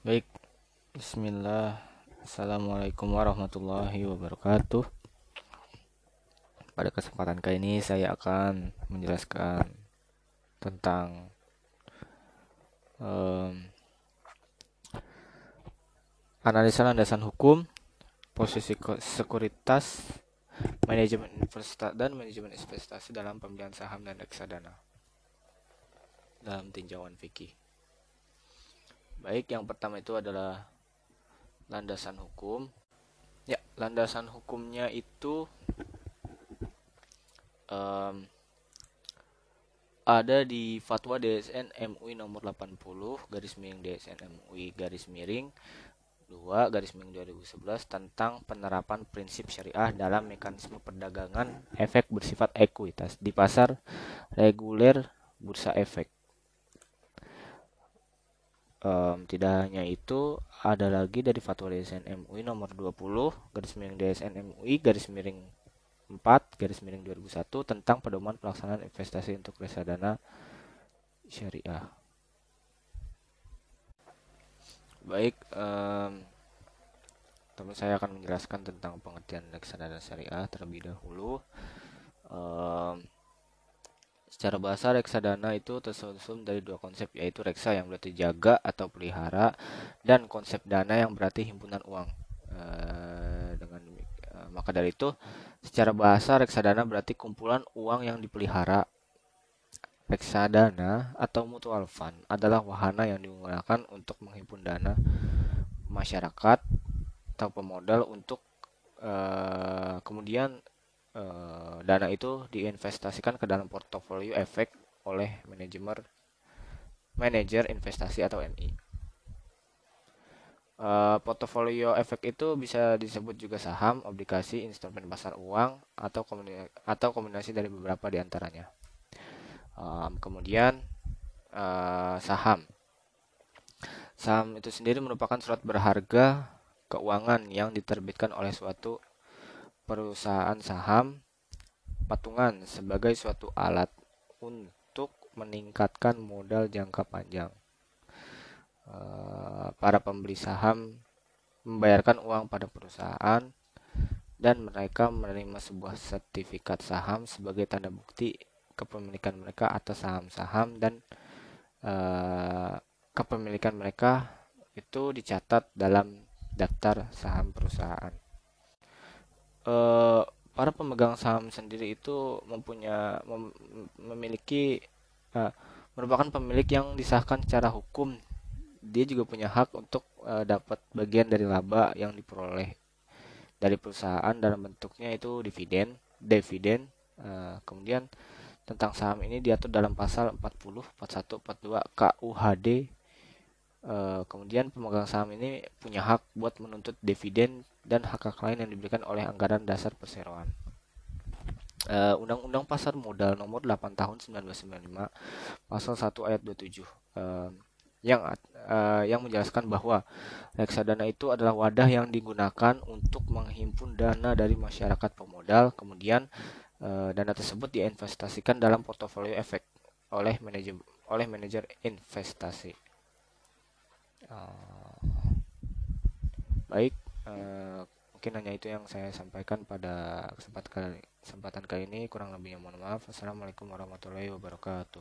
Baik, Bismillah. Assalamualaikum warahmatullahi wabarakatuh. Pada kesempatan kali ini saya akan menjelaskan tentang um, Analisa landasan hukum, posisi sekuritas, manajemen investasi dan manajemen investasi dalam pembelian saham dan reksadana. Dalam tinjauan fikih. Baik, yang pertama itu adalah landasan hukum. Ya, landasan hukumnya itu um, ada di Fatwa DSN MUI nomor 80 garis miring DSN MUI garis miring 2 garis miring 2011 tentang penerapan prinsip syariah dalam mekanisme perdagangan efek bersifat ekuitas di pasar reguler bursa efek um, tidak hanya itu ada lagi dari fatwa DSN MUI nomor 20 garis miring DSN MUI garis miring 4 garis miring 2001 tentang pedoman pelaksanaan investasi untuk reksadana syariah. Baik, um, teman saya akan menjelaskan tentang pengertian reksadana syariah terlebih dahulu. Um, Secara bahasa reksadana itu tersusun dari dua konsep yaitu reksa yang berarti jaga atau pelihara dan konsep dana yang berarti himpunan uang. E, dengan e, maka dari itu secara bahasa reksadana berarti kumpulan uang yang dipelihara. Reksadana atau mutual fund adalah wahana yang digunakan untuk menghimpun dana masyarakat atau pemodal untuk e, kemudian dana itu diinvestasikan ke dalam portofolio efek oleh manajemen manajer investasi atau MI. Uh, eh, portofolio efek itu bisa disebut juga saham, obligasi, instrumen pasar uang, atau kombinasi, atau kombinasi dari beberapa di antaranya. Um, kemudian uh, saham. Saham itu sendiri merupakan surat berharga keuangan yang diterbitkan oleh suatu perusahaan saham patungan sebagai suatu alat untuk meningkatkan modal jangka panjang. Eh, para pembeli saham membayarkan uang pada perusahaan dan mereka menerima sebuah sertifikat saham sebagai tanda bukti kepemilikan mereka atas saham-saham dan uh, kepemilikan mereka itu dicatat dalam daftar saham perusahaan uh, para pemegang saham sendiri itu mempunyai mem, memiliki uh, merupakan pemilik yang disahkan secara hukum. Dia juga punya hak untuk uh, dapat bagian dari laba yang diperoleh dari perusahaan dalam bentuknya itu dividen dividen. Uh, kemudian tentang saham ini diatur dalam pasal 40 41 42 KUHD Uh, kemudian pemegang saham ini punya hak buat menuntut dividen dan hak-hak lain yang diberikan oleh anggaran dasar perseroan. Uh, Undang-Undang Pasar Modal nomor 8 tahun 1995 pasal 1 ayat 27 uh, yang uh, yang menjelaskan bahwa reksadana itu adalah wadah yang digunakan untuk menghimpun dana dari masyarakat pemodal kemudian uh, dana tersebut diinvestasikan dalam portofolio efek oleh manajer oleh manajer investasi. Uh, baik, uh, mungkin hanya itu yang saya sampaikan pada kesempatan kali, kesempatan kali ini. Kurang lebihnya mohon maaf. Assalamualaikum warahmatullahi wabarakatuh.